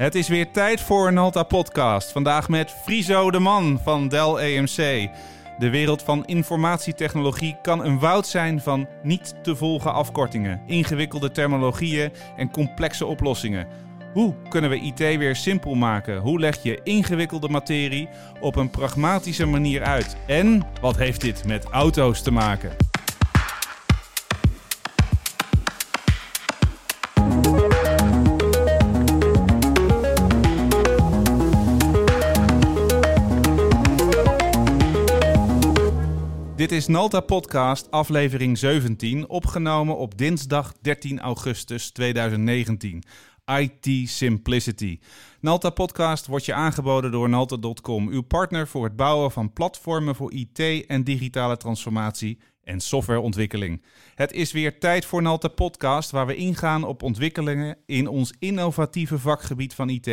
Het is weer tijd voor een Alta podcast. Vandaag met Friso de Man van Dell EMC. De wereld van informatietechnologie kan een woud zijn van niet te volgen afkortingen, ingewikkelde terminologieën en complexe oplossingen. Hoe kunnen we IT weer simpel maken? Hoe leg je ingewikkelde materie op een pragmatische manier uit? En wat heeft dit met auto's te maken? Dit is Nalta Podcast, aflevering 17, opgenomen op dinsdag 13 augustus 2019. IT Simplicity. Nalta Podcast wordt je aangeboden door Nalta.com, uw partner voor het bouwen van platformen voor IT en digitale transformatie en softwareontwikkeling. Het is weer tijd voor Nalta Podcast, waar we ingaan op ontwikkelingen in ons innovatieve vakgebied van IT.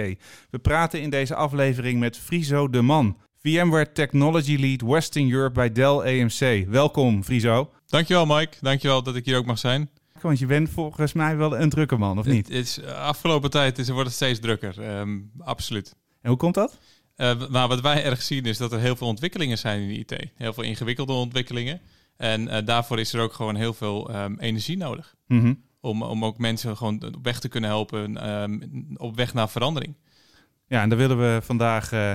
We praten in deze aflevering met Friso de Man. VMware Technology Lead Western Europe bij Dell EMC. Welkom, Friso. Dankjewel, Mike. Dankjewel dat ik hier ook mag zijn. Want je bent volgens mij wel een drukke man, of niet? Het is, uh, afgelopen tijd is, wordt het steeds drukker, um, absoluut. En hoe komt dat? Uh, maar wat wij erg zien is dat er heel veel ontwikkelingen zijn in de IT. Heel veel ingewikkelde ontwikkelingen. En uh, daarvoor is er ook gewoon heel veel um, energie nodig. Mm -hmm. om, om ook mensen gewoon op weg te kunnen helpen, um, op weg naar verandering. Ja, en daar willen we vandaag uh,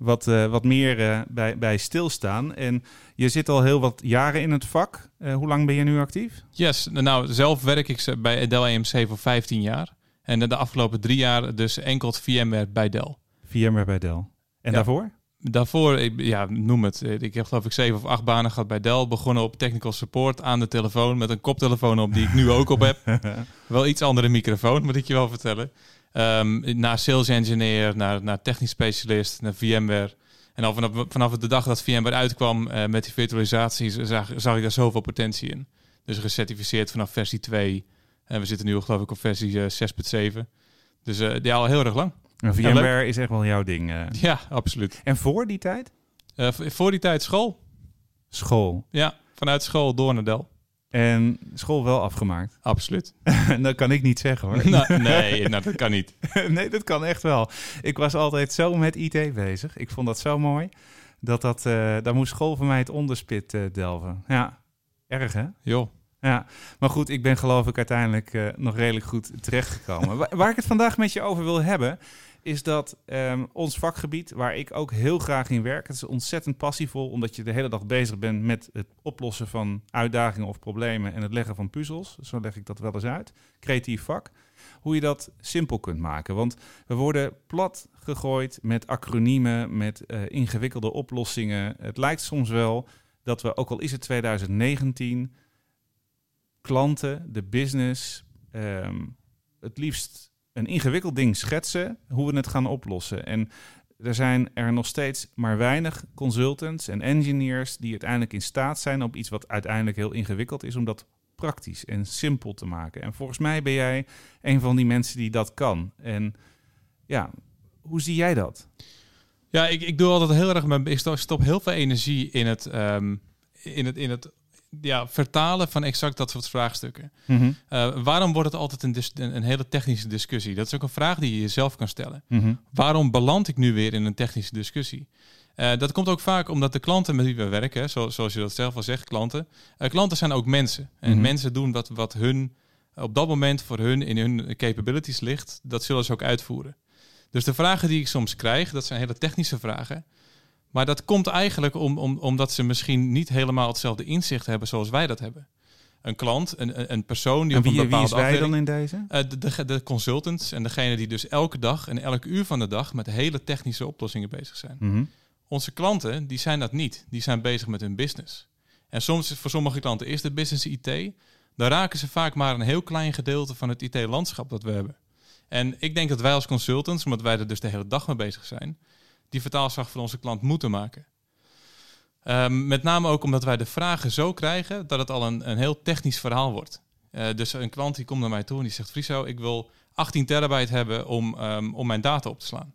wat meer uh, bij, bij stilstaan. En je zit al heel wat jaren in het vak. Uh, hoe lang ben je nu actief? Yes, nou zelf werk ik bij Dell EMC voor 15 jaar. En de afgelopen drie jaar dus enkel VMware bij Dell. VMware bij Dell. En ja. daarvoor? Daarvoor, ja, noem het. Ik heb geloof ik zeven of acht banen gehad bij Dell. Begonnen op technical support aan de telefoon met een koptelefoon op die ik nu ook op heb. wel iets andere microfoon, moet ik je wel vertellen. Um, naar sales engineer, naar, naar technisch specialist, naar VMware. En al vanaf, vanaf de dag dat VMware uitkwam uh, met die virtualisatie, zag, zag ik daar zoveel potentie in. Dus gecertificeerd vanaf versie 2. En we zitten nu geloof ik op versie uh, 6.7. Dus uh, ja, al heel erg lang. En VMware is echt wel jouw ding. Ja, absoluut. En voor die tijd? voor die tijd school. School? Ja, vanuit school door naar Dell. En school wel afgemaakt? Absoluut. dat kan ik niet zeggen hoor. nou, nee, nou, dat kan niet. nee, dat kan echt wel. Ik was altijd zo met IT bezig. Ik vond dat zo mooi. Dat dat, uh, daar moest school voor mij het onderspit uh, delven. Ja, erg hè? Joh. Ja, maar goed, ik ben geloof ik uiteindelijk uh, nog redelijk goed terechtgekomen. waar, waar ik het vandaag met je over wil hebben, is dat um, ons vakgebied, waar ik ook heel graag in werk, het is ontzettend passievol, omdat je de hele dag bezig bent met het oplossen van uitdagingen of problemen en het leggen van puzzels. Zo leg ik dat wel eens uit. Creatief vak. Hoe je dat simpel kunt maken. Want we worden plat gegooid met acroniemen, met uh, ingewikkelde oplossingen. Het lijkt soms wel dat we, ook al is het 2019, klanten, de business, um, het liefst een ingewikkeld ding schetsen, hoe we het gaan oplossen. En er zijn er nog steeds maar weinig consultants en engineers die uiteindelijk in staat zijn op iets wat uiteindelijk heel ingewikkeld is, om dat praktisch en simpel te maken. En volgens mij ben jij een van die mensen die dat kan. En ja, hoe zie jij dat? Ja, ik, ik doe altijd heel erg mijn. Ik stop heel veel energie in het, um, in het, in het ja, vertalen van exact dat soort vraagstukken. Mm -hmm. uh, waarom wordt het altijd een, een, een, hele technische discussie? Dat is ook een vraag die je jezelf kan stellen. Mm -hmm. Waarom beland ik nu weer in een technische discussie? Uh, dat komt ook vaak omdat de klanten met wie we werken, zo, zoals je dat zelf al zegt, klanten. Uh, klanten zijn ook mensen. En mm -hmm. mensen doen wat, wat hun op dat moment voor hun in hun capabilities ligt. Dat zullen ze ook uitvoeren. Dus de vragen die ik soms krijg, dat zijn hele technische vragen. Maar dat komt eigenlijk om, om, omdat ze misschien niet helemaal hetzelfde inzicht hebben zoals wij dat hebben. Een klant, een, een persoon die en wie, op een bepaalde wie is wij dan in deze? Uh, de, de, de, consultants en degene die dus elke dag en elk uur van de dag met hele technische oplossingen bezig zijn. Mhm. Mm -hmm. Onze klanten, die zijn dat niet. Die zijn bezig met hun business. En soms, voor sommige klanten is de business IT. Dan raken ze vaak maar een heel klein gedeelte van het IT-landschap dat we hebben. En ik denk dat wij als consultants, omdat wij er dus de hele dag mee bezig zijn, die vertaalslag voor onze klant moeten maken. Um, met name ook omdat wij de vragen zo krijgen dat het al een, een heel technisch verhaal wordt. Uh, dus een klant die komt naar mij toe en die zegt: Friso, ik wil 18 terabyte hebben om, um, om mijn data op te slaan.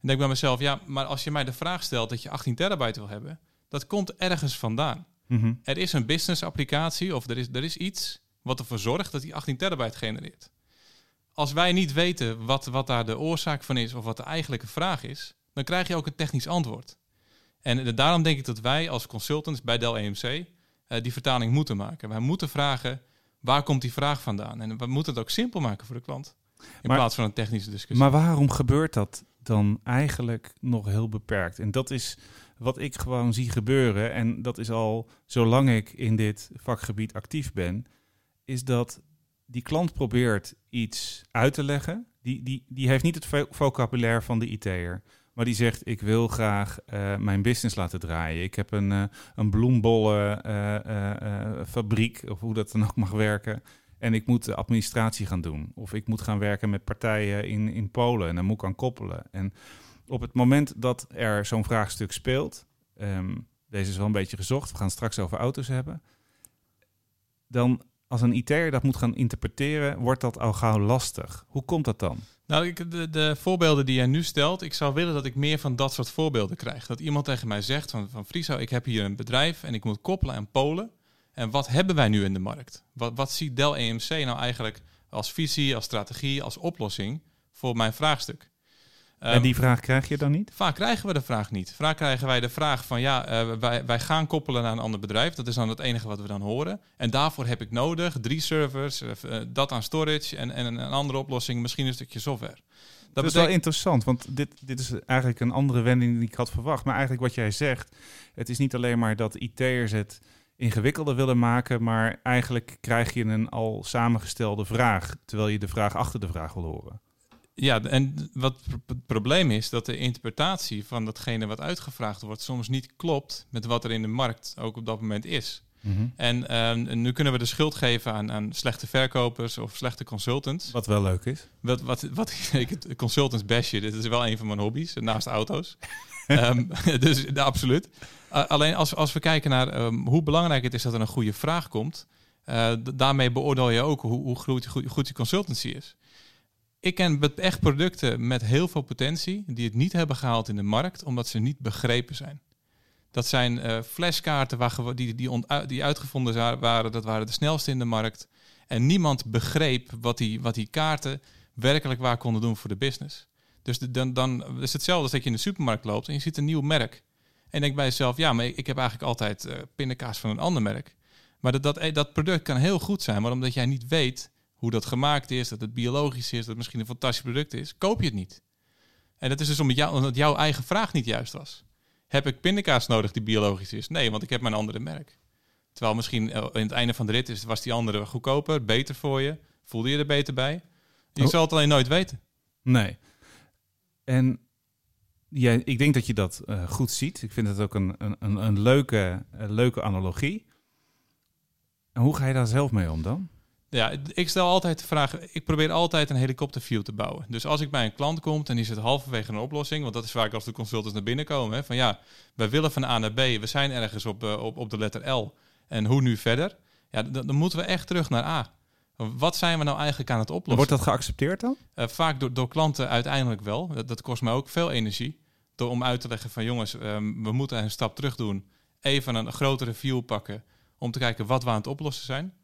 En denk bij mezelf: ja, maar als je mij de vraag stelt dat je 18 terabyte wil hebben, dat komt ergens vandaan. Mhm. Mm -hmm. Er is een business applicatie of er is, er is iets wat ervoor zorgt dat die 18 terabyte genereert. als wij niet weten wat, wat daar de oorzaak van is of wat de eigenlijke vraag is, dan krijg je ook een technisch antwoord. En daarom denk ik dat wij als consultants bij Dell EMC uh, die vertaling moeten maken. Wij moeten vragen, waar komt die vraag vandaan? En we moeten het ook simpel maken voor de klant. In plaats van een technische discussie. Maar waarom gebeurt dat dan eigenlijk nog heel beperkt? En dat is wat ik gewoon zie gebeuren. En dat is al zolang ik in dit vakgebied actief ben. Is dat die klant probeert iets uit te leggen. Die, die, die heeft niet het vocabulaire van de IT'er. Maar die zegt, ik wil graag uh, mijn business laten draaien. Ik heb een, uh, een bloembollenfabriek, uh, of hoe dat dan ook mag werken. En ik moet de administratie gaan doen. Of ik moet gaan werken met partijen in, in Polen. En dan moet ik aan koppelen. En op het moment dat er zo'n vraagstuk speelt... Um, deze is wel een beetje gezocht. We gaan straks over auto's hebben. Dan als een IT'er dat moet gaan interpreteren, wordt dat al gauw lastig. Hoe komt dat dan? Nou, ik, de, de, voorbeelden die jij nu stelt, ik zou willen dat ik meer van dat soort voorbeelden krijg. Dat iemand tegen mij zegt van, van Friso, ik heb hier een bedrijf en ik moet koppelen aan Polen. En wat hebben wij nu in de markt? Wat, wat ziet Dell EMC nou eigenlijk als visie, als strategie, als oplossing voor mijn vraagstuk? En ehm, die vraag krijg je dan niet? Vaak krijgen we de vraag niet. Vaak krijgen wij de vraag van ja, uh, wij, wij gaan koppelen naar een ander bedrijf. Dat is dan het enige wat we dan horen. En daarvoor heb ik nodig drie servers, uh, dat aan storage en, en een andere oplossing, misschien een stukje software. Dat, is wel interessant, want dit, dit is eigenlijk een andere wending die ik had verwacht. Maar eigenlijk wat jij zegt, het is niet alleen maar dat IT'ers het ingewikkelder willen maken, maar eigenlijk krijg je een al samengestelde vraag, terwijl je de vraag achter de vraag wil horen. Ja, en wat het probleem is dat de interpretatie van datgene wat uitgevraagd wordt soms niet klopt met wat er in de markt ook op dat moment is. Mhm. En ehm, nu kunnen we de schuld geven aan, aan, slechte verkopers of slechte consultants. Wat wel leuk is. Wat, wat, wat ik consultants bestje, dit is wel een van mijn hobby's, naast auto's. um, dus absoluut. alleen als, als we kijken naar ehm, hoe belangrijk het is dat er een goede vraag komt, uh, daarmee beoordeel je ook hoe, hoe goed, goed, goed die consultancy is. Ik ken echt producten met heel veel potentie die het niet hebben gehaald in de markt omdat ze niet begrepen zijn. Dat zijn uh, flashkaarten waar, die, die, die uitgevonden waren, dat waren de snelste in de markt. En niemand begreep wat die, wat die kaarten werkelijk waar konden doen voor de business. Dus dan, dan is hetzelfde als dat je in de supermarkt loopt en je ziet een nieuw merk. En je denkt bij jezelf, ja, maar ik, heb eigenlijk altijd uh, pindakaas van een ander merk. Maar dat, dat, dat product kan heel goed zijn, maar omdat jij niet weet hoe dat gemaakt is, dat het biologisch is, dat het misschien een fantastisch product is, koop je het niet. En dat is dus omdat, jou, omdat jouw eigen vraag niet juist was. Heb ik pindakaas nodig die biologisch is? Nee, want ik heb mijn andere merk. Terwijl misschien eh, in het einde van de rit is, was die andere goedkoper, beter voor je. Voelde je er beter bij? Je oh. zal het alleen nooit weten. Nee. En ja, ik denk dat je dat uh, goed ziet. Ik vind het ook een, een, een leuke, een leuke analogie. En hoe ga je daar zelf mee om dan? Ja, ik stel altijd de vraag, ik probeer altijd een helikopterview te bouwen. Dus als ik bij een klant kom en die zit halverwege een oplossing, want dat is vaak als de consultants naar binnen komen, hè, van ja, wij willen van A naar B, we zijn ergens op, uh, op, op de letter L en hoe nu verder? Ja, dan, dan, moeten we echt terug naar A. Wat zijn we nou eigenlijk aan het oplossen? Wordt dat geaccepteerd dan? Uh, vaak door, door klanten uiteindelijk wel. Dat, dat, kost mij ook veel energie. Door om uit te leggen van jongens, um, we moeten een stap terug doen. Even een grotere view pakken om te kijken wat we aan het oplossen zijn.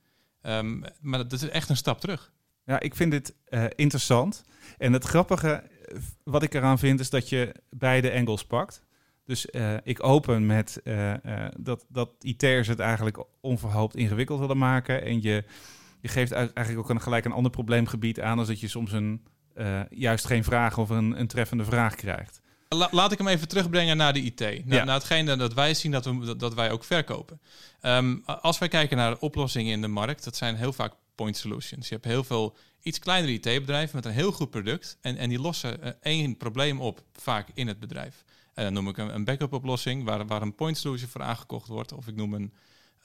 Um, maar dat is echt een stap terug. Ja, ik vind dit uh, interessant. En het grappige eh, wat ik eraan vind is dat je beide engels pakt. Dus uh, ik open met dat, dat IT'ers het eigenlijk onverhoopt ingewikkeld willen maken. En je, je geeft eigenlijk ook een, gelijk een ander probleemgebied aan... als dat je soms een, juist geen vraag of een, een treffende vraag krijgt. Laat ik hem even terugbrengen naar de IT. Naar, ja. naar hetgeen dat wij zien dat, we, dat wij ook verkopen. Um, als wij kijken naar oplossingen in de markt, dat zijn heel vaak point solutions. Je hebt heel veel iets kleinere IT-bedrijven met een heel goed product. En, en die lossen uh, één probleem op, vaak in het bedrijf. En dan noem ik een, een backup oplossing waar, waar een point solution voor aangekocht wordt. Of ik noem een,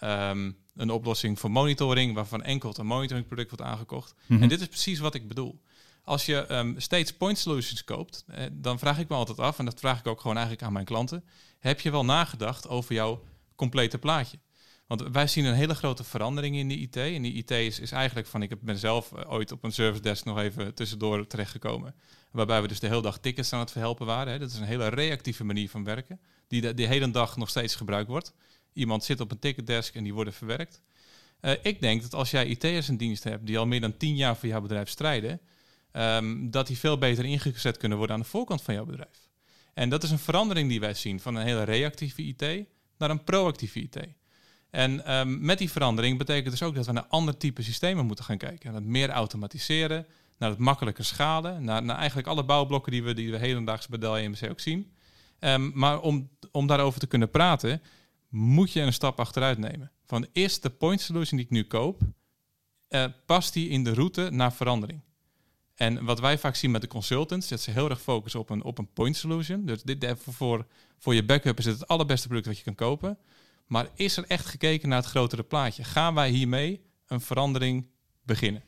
um, een oplossing voor monitoring, waarvan enkel een monitoring product wordt aangekocht. Mm -hmm. En dit is precies wat ik bedoel. Als je um, steeds point solutions koopt, eh, dan vraag ik me altijd af, en dat vraag ik ook gewoon eigenlijk aan mijn klanten. Heb je wel nagedacht over jouw complete plaatje? Want wij zien een hele grote verandering in de IT. En die IT is, is eigenlijk van, ik ben zelf eh, ooit op een service desk nog even tussendoor terechtgekomen. Waarbij we dus de hele dag tickets aan het verhelpen waren. Hè. Dat is een hele reactieve manier van werken, die de, hele dag nog steeds gebruikt wordt. Iemand zit op een ticketdesk en die worden verwerkt. Uh, ik denk dat als jij IT'ers in dienst hebt die al meer dan tien jaar voor jouw bedrijf strijden, ehm, dat die veel beter ingezet kunnen worden aan de voorkant van jouw bedrijf. En dat is een verandering die wij zien van een hele reactieve IT naar een proactieve IT. En ehm, met die verandering betekent dus ook dat we naar ander type systemen moeten gaan kijken. Naar het meer automatiseren, naar het makkelijker schalen, naar, naar eigenlijk alle bouwblokken die we, die we hedendaags bij Dell EMC ook zien. Um, maar om, om daarover te kunnen praten, moet je een stap achteruit nemen. Van is de point solution die ik nu koop, uh, past die in de route naar verandering? En wat wij vaak zien met de consultants, dat ze heel erg focussen op een, op een point solution. Dus dit, voor, voor je backup is het het allerbeste product wat je kan kopen. Maar is er echt gekeken naar het grotere plaatje? Gaan wij hiermee een verandering beginnen?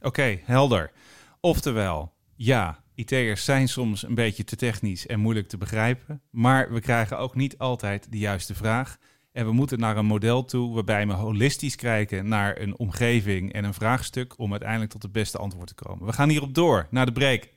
Oké, helder. Oftewel, ja, IT'ers zijn soms een beetje te technisch en moeilijk te begrijpen. Maar we krijgen ook niet altijd de juiste vraag. En we moeten naar een model toe waarbij we holistisch kijken naar een omgeving en een vraagstuk om uiteindelijk tot het beste antwoord te komen. We gaan hierop door naar de break.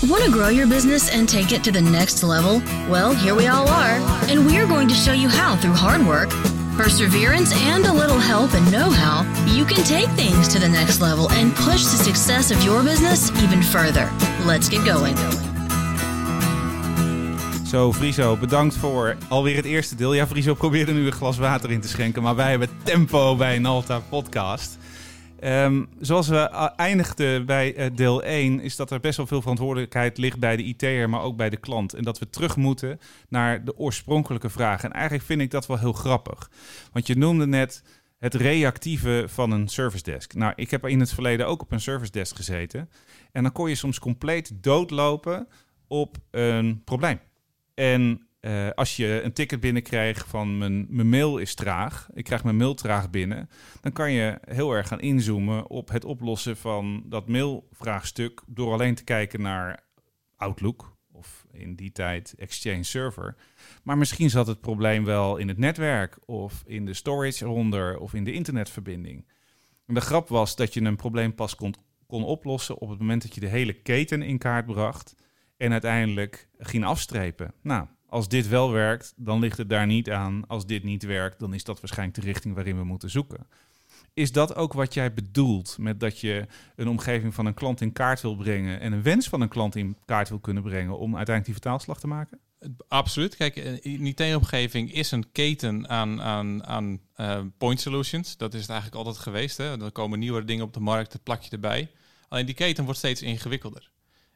Want to grow your business and take it to the next level? Well, here we all are, and we're going to show you how through hard work, perseverance, and a little help and know how you can take things to the next level and push the success of your business even further. Let's get going. Zo, Friso, bedankt voor alweer het eerste deel. Ja, Friso probeerde nu een glas water in te schenken, maar wij hebben tempo bij een Alta podcast. Um, zoals we eindigden bij uh, deel 1, is dat er best wel veel verantwoordelijkheid ligt bij de IT'er, maar ook bij de klant. En dat we terug moeten naar de oorspronkelijke vraag. En eigenlijk vind ik dat wel heel grappig. Want je noemde net het reactieve van een service desk. Nou, ik heb in het verleden ook op een service desk gezeten. En dan kon je soms compleet doodlopen op een probleem. En uh, als je een ticket binnenkrijgt van mijn, mijn mail is traag, ik krijg mijn mail traag binnen, dan kan je heel erg gaan inzoomen op het oplossen van dat mailvraagstuk door alleen te kijken naar Outlook of in die tijd Exchange Server. Maar misschien zat het probleem wel in het netwerk of in de storage eronder of in de internetverbinding. En de grap was dat je een probleem pas kon, kon oplossen op het moment dat je de hele keten in kaart bracht en uiteindelijk ging afstrepen. Nou, als dit wel werkt, dan ligt het daar niet aan. Als dit niet werkt, dan is dat waarschijnlijk de richting waarin we moeten zoeken. Is dat ook wat jij bedoelt met dat je een omgeving van een klant in kaart wil brengen en een wens van een klant in kaart wil kunnen brengen om uiteindelijk die vertaalslag te maken? Absoluut. Kijk, een IT-omgeving is een keten aan, aan, aan uh, point solutions. Dat is het eigenlijk altijd geweest. Hè? Er komen nieuwe dingen op de markt, dat plak je erbij. Alleen die keten wordt steeds ingewikkelder.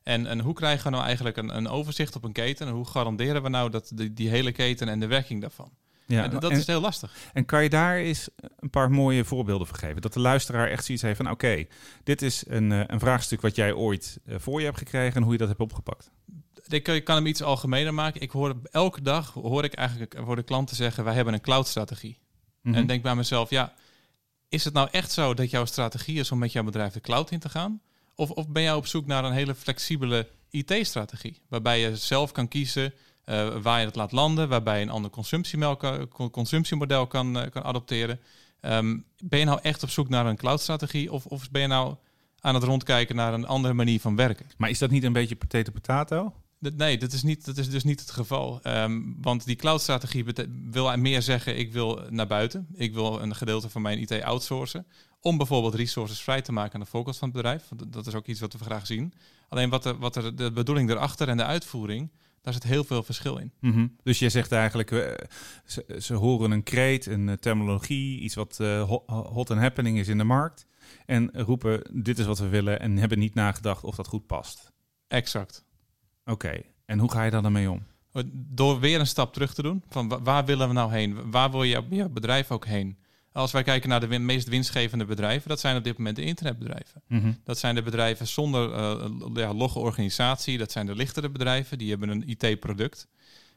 En, en hoe krijgen we nou eigenlijk een, een overzicht op een keten? En hoe garanderen we nou dat die, die hele keten en de werking daarvan? Ja, en dat is heel lastig. En kan je daar eens een paar mooie voorbeelden van geven? Dat de luisteraar echt zoiets heeft van... oké, dit is een, eh, een vraagstuk wat jij ooit eh, voor je hebt gekregen... en hoe je dat hebt opgepakt. Ik kan hem iets algemener maken. Ik hoor elke dag hoor ik eigenlijk voor de klanten zeggen: wij hebben een cloud-strategie. Mhm. En denk bij mezelf: ja, is het nou echt zo dat jouw strategie is om met jouw bedrijf de cloud in te gaan? Of, of ben jij op zoek naar een hele flexibele IT-strategie, waarbij je zelf kan kiezen uh, waar je het laat landen, waarbij je een ander consumptiemodel kan, uh, kan adopteren. Um, ben je nou echt op zoek naar een cloud-strategie of, of ben je nou aan het rondkijken naar een andere manier van werken? Maar is dat niet een beetje potato-potato? Nee, dat is, niet, dat is dus niet het geval. Um, want die cloud-strategie wil meer zeggen: ik wil naar buiten. Ik wil een gedeelte van mijn IT outsourcen om bijvoorbeeld resources vrij te maken aan de voorkant van het bedrijf. Dat is ook iets wat we graag zien. Alleen wat, er, wat er, de bedoeling erachter en de uitvoering, daar zit heel veel verschil in. Mm Dus je zegt eigenlijk, uh, ze, ze, horen een kreet, een uh, terminologie, iets wat uh, hot and happening is in de markt. En roepen, dit is wat we willen en hebben niet nagedacht of dat goed past. Exact. Oké, en hoe ga je dan ermee om? Door weer een stap terug te doen. Van waar willen we nou heen? Waar wil je, je bedrijf ook heen? Als wij kijken naar de meest winstgevende bedrijven, dat zijn op dit moment de internetbedrijven. Mhm. Dat zijn de bedrijven zonder uh, ja, logge organisatie. Dat zijn de lichtere bedrijven, die hebben een IT-product.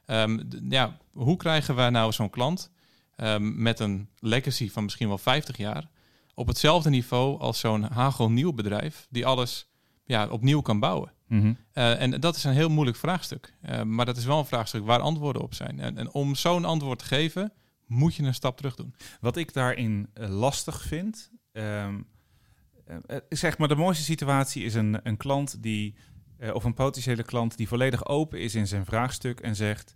Um, ehm, ja, hoe krijgen wij nou zo'n klant um, met een legacy van misschien wel 50 jaar op hetzelfde niveau als zo'n hagelnieuw bedrijf die alles ja, opnieuw kan bouwen? Mhm. Uh, en dat is een heel moeilijk vraagstuk. Uh, maar dat is wel een vraagstuk waar antwoorden op zijn. En, en om zo'n antwoord te geven, moet je een stap terug doen. Wat ik daarin uh, lastig vind, um, uh, zeg maar de mooiste situatie is een, een klant die, of een potentiële klant die volledig open is in zijn vraagstuk en zegt,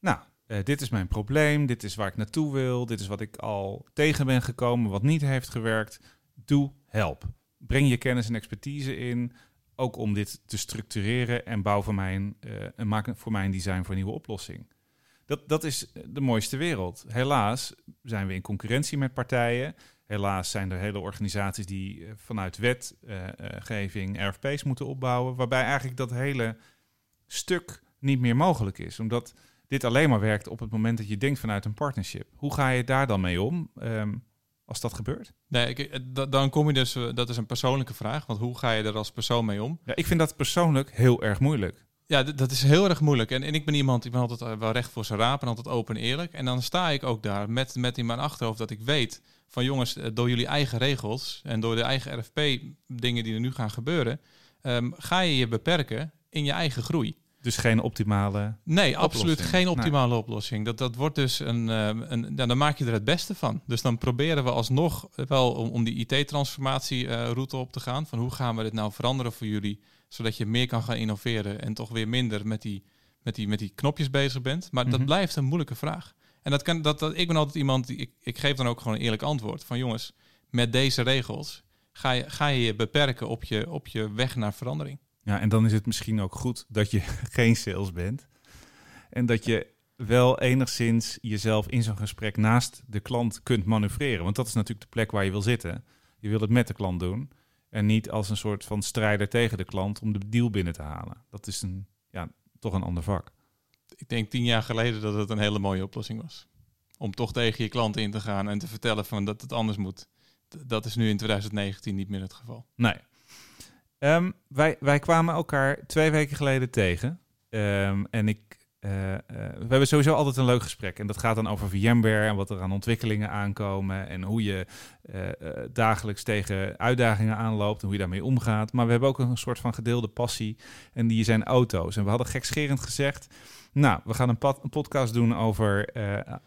nou, dit is mijn probleem, dit is waar ik naartoe wil, dit is wat ik al tegen ben gekomen, wat niet heeft gewerkt, doe, help. breng je kennis en expertise in, ook om dit te structureren en bouw voor mij een, uh, maak voor mij een design voor een nieuwe oplossing. Dat, dat is de mooiste wereld. Helaas zijn we in concurrentie met partijen. Helaas zijn er hele organisaties die vanuit wetgeving RFP's moeten opbouwen, waarbij eigenlijk dat hele stuk niet meer mogelijk is. Omdat dit alleen maar werkt op het moment dat je denkt vanuit een partnership. Hoe ga je daar dan mee om um, als dat gebeurt? Nee, ik, dan kom je dus, uh, dat is een persoonlijke vraag, want hoe ga je er als persoon mee om? Ja, ik vind dat persoonlijk heel erg moeilijk. Ja, dat is heel erg moeilijk. En, en ik ben iemand die ben altijd eh, wel recht voor zijn raap en altijd open en eerlijk. En dan sta ik ook daar met, met in mijn achterhoofd dat ik weet van jongens, eh, door jullie eigen regels en door de eigen RFP-dingen die er nu gaan gebeuren, um, ga je je beperken in je eigen groei. Dus geen optimale. Nee, absoluut geen optimale oplossing. Dat, dat wordt dus een. een, een ja, dan maak je er het beste van. Dus dan proberen we alsnog wel om, om die IT-transformatie-route op te gaan. Van hoe gaan we dit nou veranderen voor jullie? Zodat je meer kan gaan innoveren en toch weer minder met die, met die, met die knopjes bezig bent. Maar dat blijft een moeilijke vraag. En dat kan, dat, dat, ik ben altijd iemand die. Ik, ik geef dan ook gewoon een eerlijk antwoord. Van jongens, met deze regels ga je ga je, je beperken op je, op je weg naar verandering. Ja, en dan is het misschien ook goed dat je geen sales bent. En dat je wel enigszins jezelf in zo'n gesprek naast de klant kunt manoeuvreren. Want dat is natuurlijk de plek waar je wil zitten. Je wil het met de klant doen. En niet als een soort van strijder tegen de klant om de deal binnen te halen. Dat is een, ja, toch een ander vak. Ik denk tien jaar geleden dat het een hele mooie oplossing was. Om toch tegen je klant in te gaan en te vertellen van dat het anders moet. Dat is nu in 2019 niet meer het geval. Nee. Um, wij, wij kwamen elkaar twee weken geleden tegen. Um, en ik, uh, uh, we hebben sowieso altijd een leuk gesprek. En dat gaat dan over VMware en wat er aan ontwikkelingen aankomen. En hoe je uh, dagelijks tegen uitdagingen aanloopt en hoe je daarmee omgaat. Maar we hebben ook een soort van gedeelde passie. En die zijn auto's. En we hadden gekscherend gezegd. Nou, we gaan een, podcast doen over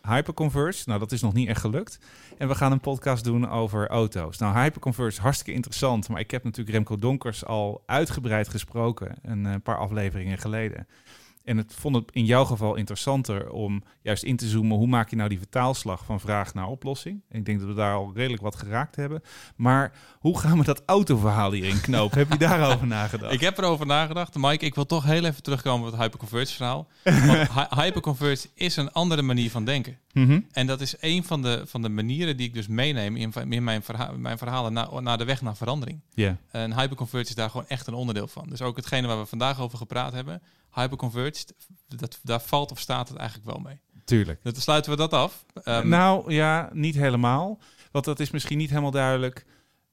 hyperconverge. Nou, dat is nog niet echt gelukt. En we gaan een podcast doen over auto's. Nou, hyperconverge hartstikke interessant. Maar ik heb natuurlijk Remco Donkers al uitgebreid gesproken. Een paar afleveringen geleden. En het vond het in jouw geval interessanter om juist in te zoomen. Hoe maak je nou die vertaalslag van vraag naar oplossing? En ik denk dat we daar al redelijk wat geraakt hebben. Maar hoe gaan we dat autoverhaal hierin knopen? heb je daarover nagedacht? Ik heb erover nagedacht. Mike, ik wil toch heel even terugkomen op het hyperconverge verhaal. Want hyperconverge is een andere manier van denken. Mm -hmm. En dat is een van de, van de manieren die ik dus meeneem in, in mijn, verha mijn verhalen naar, naar de weg naar verandering. Yeah. En hyperconverge is daar gewoon echt een onderdeel van. Dus ook hetgene waar we vandaag over gepraat hebben, hyperconverged, dat, daar valt of staat het eigenlijk wel mee. Tuurlijk. Dan sluiten we dat af. Um, nou ja, niet helemaal. Want dat is misschien niet helemaal duidelijk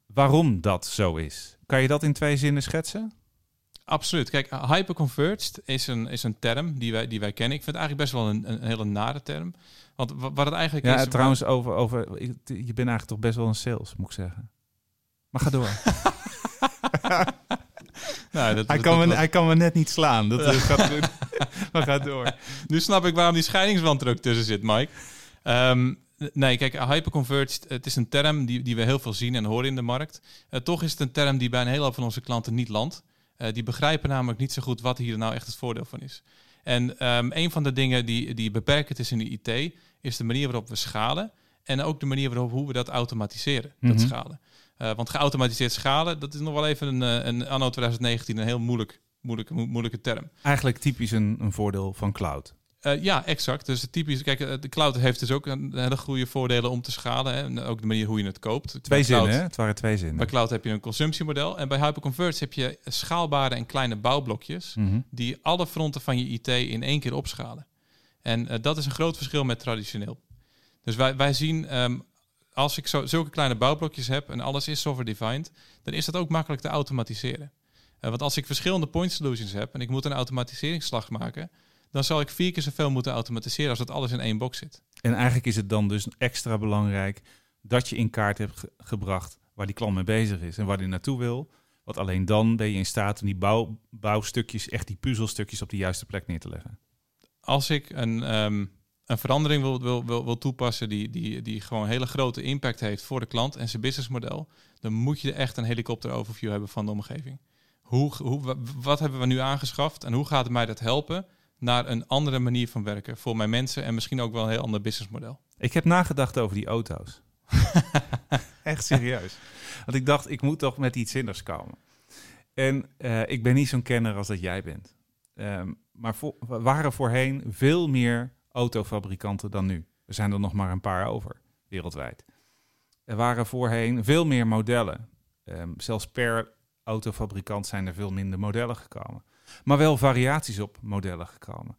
waarom dat zo is. Kan je dat in twee zinnen schetsen? Absoluut. Kijk, hyperconverged is een, is een term die wij, die wij kennen. Ik vind het eigenlijk best wel een, een hele nare term. Want wat het eigenlijk ja, is... Ja, trouwens, over, over, je bent eigenlijk toch best wel een sales, moet ik zeggen. Maar ga door. nou, dat, hij, kan dat, me, hij kan me net niet slaan. Dat gaat, maar ga door. Nu snap ik waarom die scheidingswand tussen zit, Mike. Um, nee, kijk, hyperconverged, het is een term die, die we heel veel zien en horen in de markt. Uh, toch is het een term die bij een hele hoop van onze klanten niet landt. Uh, die begrijpen namelijk niet zo goed wat hier nou echt het voordeel van is. En um, een van de dingen die, die beperkend is in de IT, is de manier waarop we schalen. En ook de manier waarop hoe we dat automatiseren, mm -hmm. dat schalen. Uh, want geautomatiseerd schalen, dat is nog wel even een, een anno 2019 een heel moeilijk, moeilijke, moeilijke term. Eigenlijk typisch een, een voordeel van cloud. Uh, ja, exact. Dus typisch, kijk, de cloud heeft dus ook een hele goede voordelen om te schalen. Hè? En ook de manier hoe je het koopt. Twee bij zinnen, hè? Het waren twee zinnen. Bij cloud heb je een consumptiemodel. En bij Hyperconverge heb je schaalbare en kleine bouwblokjes... Mm -hmm. die alle fronten van je IT in één keer opschalen. En uh, dat is een groot verschil met traditioneel. Dus wij, wij zien, um, als ik zo, zulke kleine bouwblokjes heb... en alles is software-defined... dan is dat ook makkelijk te automatiseren. Uh, want als ik verschillende point solutions heb... en ik moet een automatiseringsslag maken dan zal ik vier keer zoveel moeten automatiseren als dat alles in één box zit. En eigenlijk is het dan dus extra belangrijk dat je in kaart hebt ge gebracht waar die klant mee bezig is en waar hij naartoe wil. Want alleen dan ben je in staat om die bouw, bouwstukjes, echt die puzzelstukjes op de juiste plek neer te leggen. Als ik een, um, een verandering wil, wil, wil, wil toepassen die, die, die gewoon hele grote impact heeft voor de klant en zijn businessmodel, dan moet je echt een helikopter overview hebben van de omgeving. Hoe, hoe, wat hebben we nu aangeschaft en hoe gaat mij dat helpen naar een andere manier van werken voor mijn mensen en misschien ook wel een heel ander businessmodel. Ik heb nagedacht over die auto's. echt serieus. Want ik dacht, ik moet toch met iets zinnigs komen. En uh, ik ben niet zo'n kenner als dat jij bent. Um, maar voor, waren voorheen veel meer autofabrikanten dan nu. Er zijn er nog maar een paar over, wereldwijd. Er waren voorheen veel meer modellen. Um, zelfs per autofabrikant zijn er veel minder modellen gekomen. Maar wel variaties op modellen gekomen.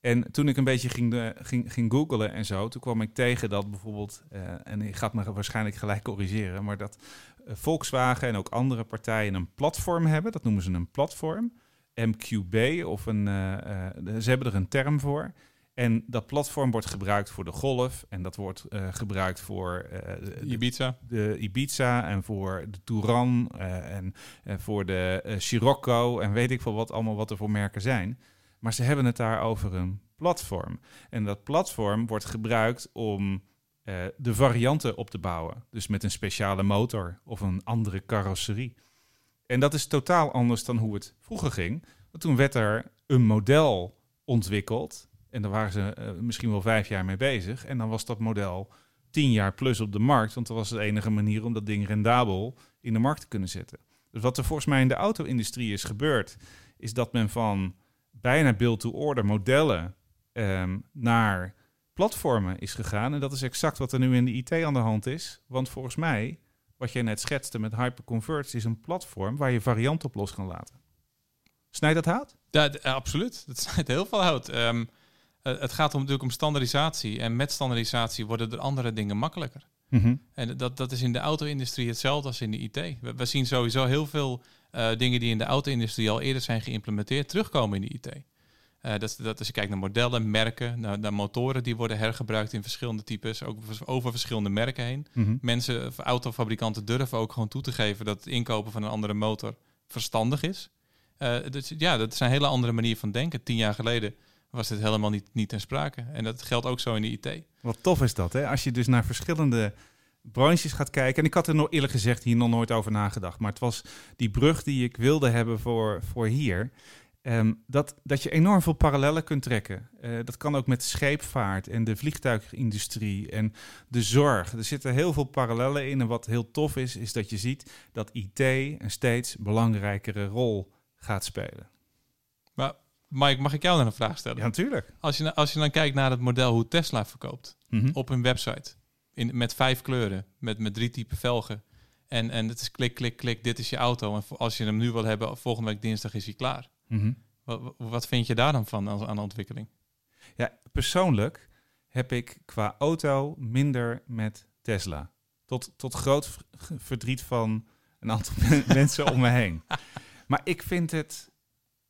En toen ik een beetje ging, de, ging, ging googlen en zo, toen kwam ik tegen dat bijvoorbeeld, uh, en ik ga het me waarschijnlijk gelijk corrigeren, maar dat uh, Volkswagen en ook andere partijen een platform hebben. Dat noemen ze een platform. MQB of een, ze hebben er een term voor. En dat platform wordt gebruikt voor de Golf en dat wordt uh, gebruikt voor uh, de, Ibiza. De Ibiza en voor de Touran uh, en voor de Scirocco en weet ik veel wat allemaal wat er voor merken zijn. Maar ze hebben het daar over een platform. En dat platform wordt gebruikt om de varianten op te bouwen. Dus met een speciale motor of een andere carrosserie. En dat is totaal anders dan hoe het vroeger ging. Want toen werd er een model ontwikkeld en daar waren ze uh, misschien wel vijf jaar mee bezig. En dan was dat model tien jaar plus op de markt. Want dat was de enige manier om dat ding rendabel in de markt te kunnen zetten. Dus wat er volgens mij in de auto-industrie is gebeurd, is dat men van bijna build-to-order modellen um, naar platformen is gegaan. En dat is exact wat er nu in de IT aan de hand is. Want volgens mij, wat jij net schetste met Hyperconverts, is een platform waar je varianten op los kan laten. Snijdt dat hout? Ja, absoluut. Dat snijdt heel veel hout. Um, het gaat om, natuurlijk om standaardisatie. En met standaardisatie worden er andere dingen makkelijker. Mm -hmm. En dat, dat is in de auto-industrie hetzelfde als in de IT. We, we zien sowieso heel veel uh, dingen die in de auto-industrie al eerder zijn geïmplementeerd terugkomen in de IT. Uh, dat, is, dat als je kijkt naar modellen, merken, naar, naar, motoren die worden hergebruikt in verschillende types, ook over verschillende merken heen. Mm -hmm. Mensen, autofabrikanten durven ook gewoon toe te geven dat het inkopen van een andere motor verstandig is. Uh, dus ja, dat is een hele andere manier van denken. Tien jaar geleden was dit helemaal niet, niet ten sprake. En dat geldt ook zo in de IT. Wat tof is dat, hè? Als je dus naar verschillende branches gaat kijken. En ik had er nog eerlijk gezegd hier nog nooit over nagedacht. Maar het was die brug die ik wilde hebben voor, voor hier. Um, dat, dat je enorm veel parallellen kunt trekken. Uh, dat kan ook met scheepvaart en de vliegtuigindustrie en de zorg. Er zitten heel veel parallellen in. En wat heel tof is, is dat je ziet dat IT een steeds belangrijkere rol gaat spelen. Maar Mike, mag ik jou dan een vraag stellen? Ja, natuurlijk. Als je, als je dan kijkt naar het model hoe Tesla verkoopt mm -hmm. op hun website. In, met vijf kleuren, met, met drie typen velgen. En, en het is klik, klik, klik, dit is je auto. En als je hem nu wil hebben, volgende week dinsdag is hij klaar. Mm -hmm. wat, wat vind je daar dan van aan, aan de ontwikkeling? Ja, persoonlijk heb ik qua auto minder met Tesla. Tot, tot groot verdriet van een aantal mensen om me heen. Maar ik vind het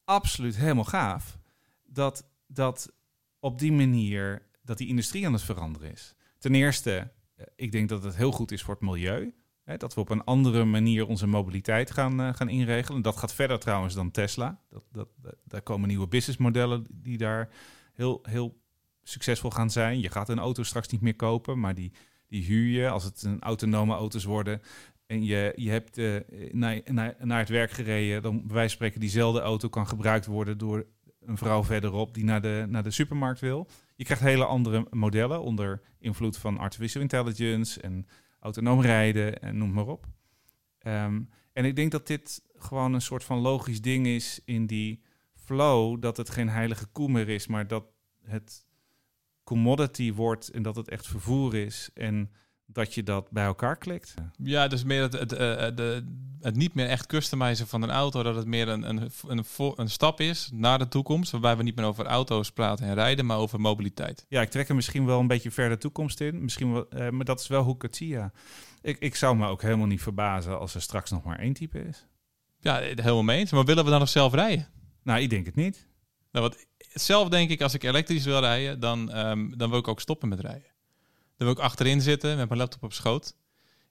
absoluut helemaal gaaf dat, dat op die manier dat die industrie aan het veranderen is. Ten eerste, eh, ik denk dat het heel goed is voor het milieu. Hè, dat we op een andere manier onze mobiliteit gaan, uh, gaan inregelen. Dat gaat verder trouwens dan Tesla. Dat, dat, dat, daar komen nieuwe businessmodellen die daar heel, heel succesvol gaan zijn. Je gaat een auto straks niet meer kopen, maar die, die huur je als het een autonome auto's worden en je, je hebt uh, naar, naar, naar het werk gereden, dan bij wijze van spreken diezelfde auto kan gebruikt worden door een vrouw verderop die naar de, naar de supermarkt wil. Je krijgt hele andere modellen onder invloed van artificial intelligence en autonoom rijden en noem maar op. Um, en ik denk dat dit gewoon een soort van logisch ding is in die flow, dat het geen heilige koe meer is, maar dat het commodity wordt en dat het echt vervoer is. En dat je dat bij elkaar klikt. Ja, dus meer het, het, het, het, het niet meer echt customizen van een auto, dat het meer een, een, een, een, stap is naar de toekomst, waarbij we niet meer over auto's praten en rijden, maar over mobiliteit. Ja, ik trek er misschien wel een beetje verder toekomst in, misschien wel, uh, maar dat is wel hoe ik het zie, ja. Ik, ik zou me ook helemaal niet verbazen als er straks nog maar één type is. Ja, helemaal mee eens. Maar willen we dan nog zelf rijden? Nou, ik denk het niet. Nou, wat, zelf denk ik, als ik elektrisch wil rijden, dan, um, dan wil ik ook stoppen met rijden. Dan wil ik achterin zitten met mijn laptop op schoot.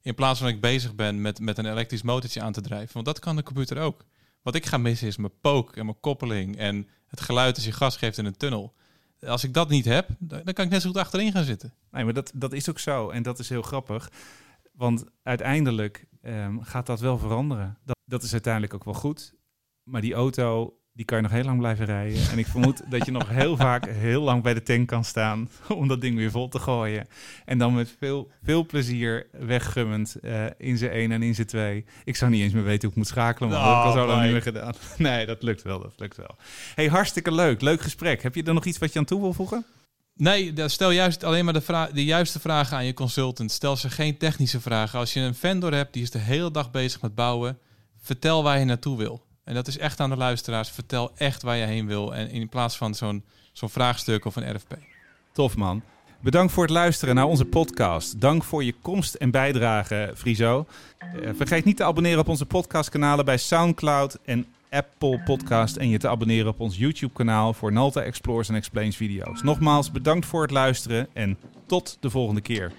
In plaats van dat ik bezig ben met, met een elektrisch motortje aan te drijven. Want dat kan de computer ook. Wat ik ga missen is mijn pook en mijn koppeling en het geluid als je gas geeft in een tunnel. Als ik dat niet heb, dan kan ik net zo goed achterin gaan zitten. Nee, maar dat, dat is ook zo. En dat is heel grappig. Want uiteindelijk um, gaat dat wel veranderen. Dat, dat is uiteindelijk ook wel goed. Maar die auto die kan je nog heel lang blijven rijden. En ik vermoed dat je nog heel vaak heel lang bij de tank kan staan om dat ding weer vol te gooien. En dan met veel, veel plezier weggummend uh, in zijn 1 en in zijn 2. Ik zou niet eens meer weten hoe ik moet schakelen, maar oh, dat heb ik al zo lang niet meer gedaan. Nee, dat lukt wel, dat lukt wel. Hey, hartstikke leuk. Leuk gesprek. Heb je er nog iets wat je aan toe wil voegen? Nee, stel juist alleen maar de, vraag, de juiste vragen aan je consultant. Stel ze geen technische vragen. Als je een vendor hebt die is de hele dag bezig met bouwen, vertel waar je naartoe wil. En dat is echt aan de luisteraars. Vertel echt waar je heen wil. En in plaats van zo'n zo'n vraagstuk of een RFP. Tof man. Bedankt voor het luisteren naar onze podcast. Dank voor je komst en bijdrage, Friso. Uh, vergeet niet te abonneren op onze podcastkanalen bij SoundCloud en Apple Podcast. En je te abonneren op ons YouTube-kanaal voor Nalta Explores en Explains video's. Nogmaals, bedankt voor het luisteren en tot de volgende keer.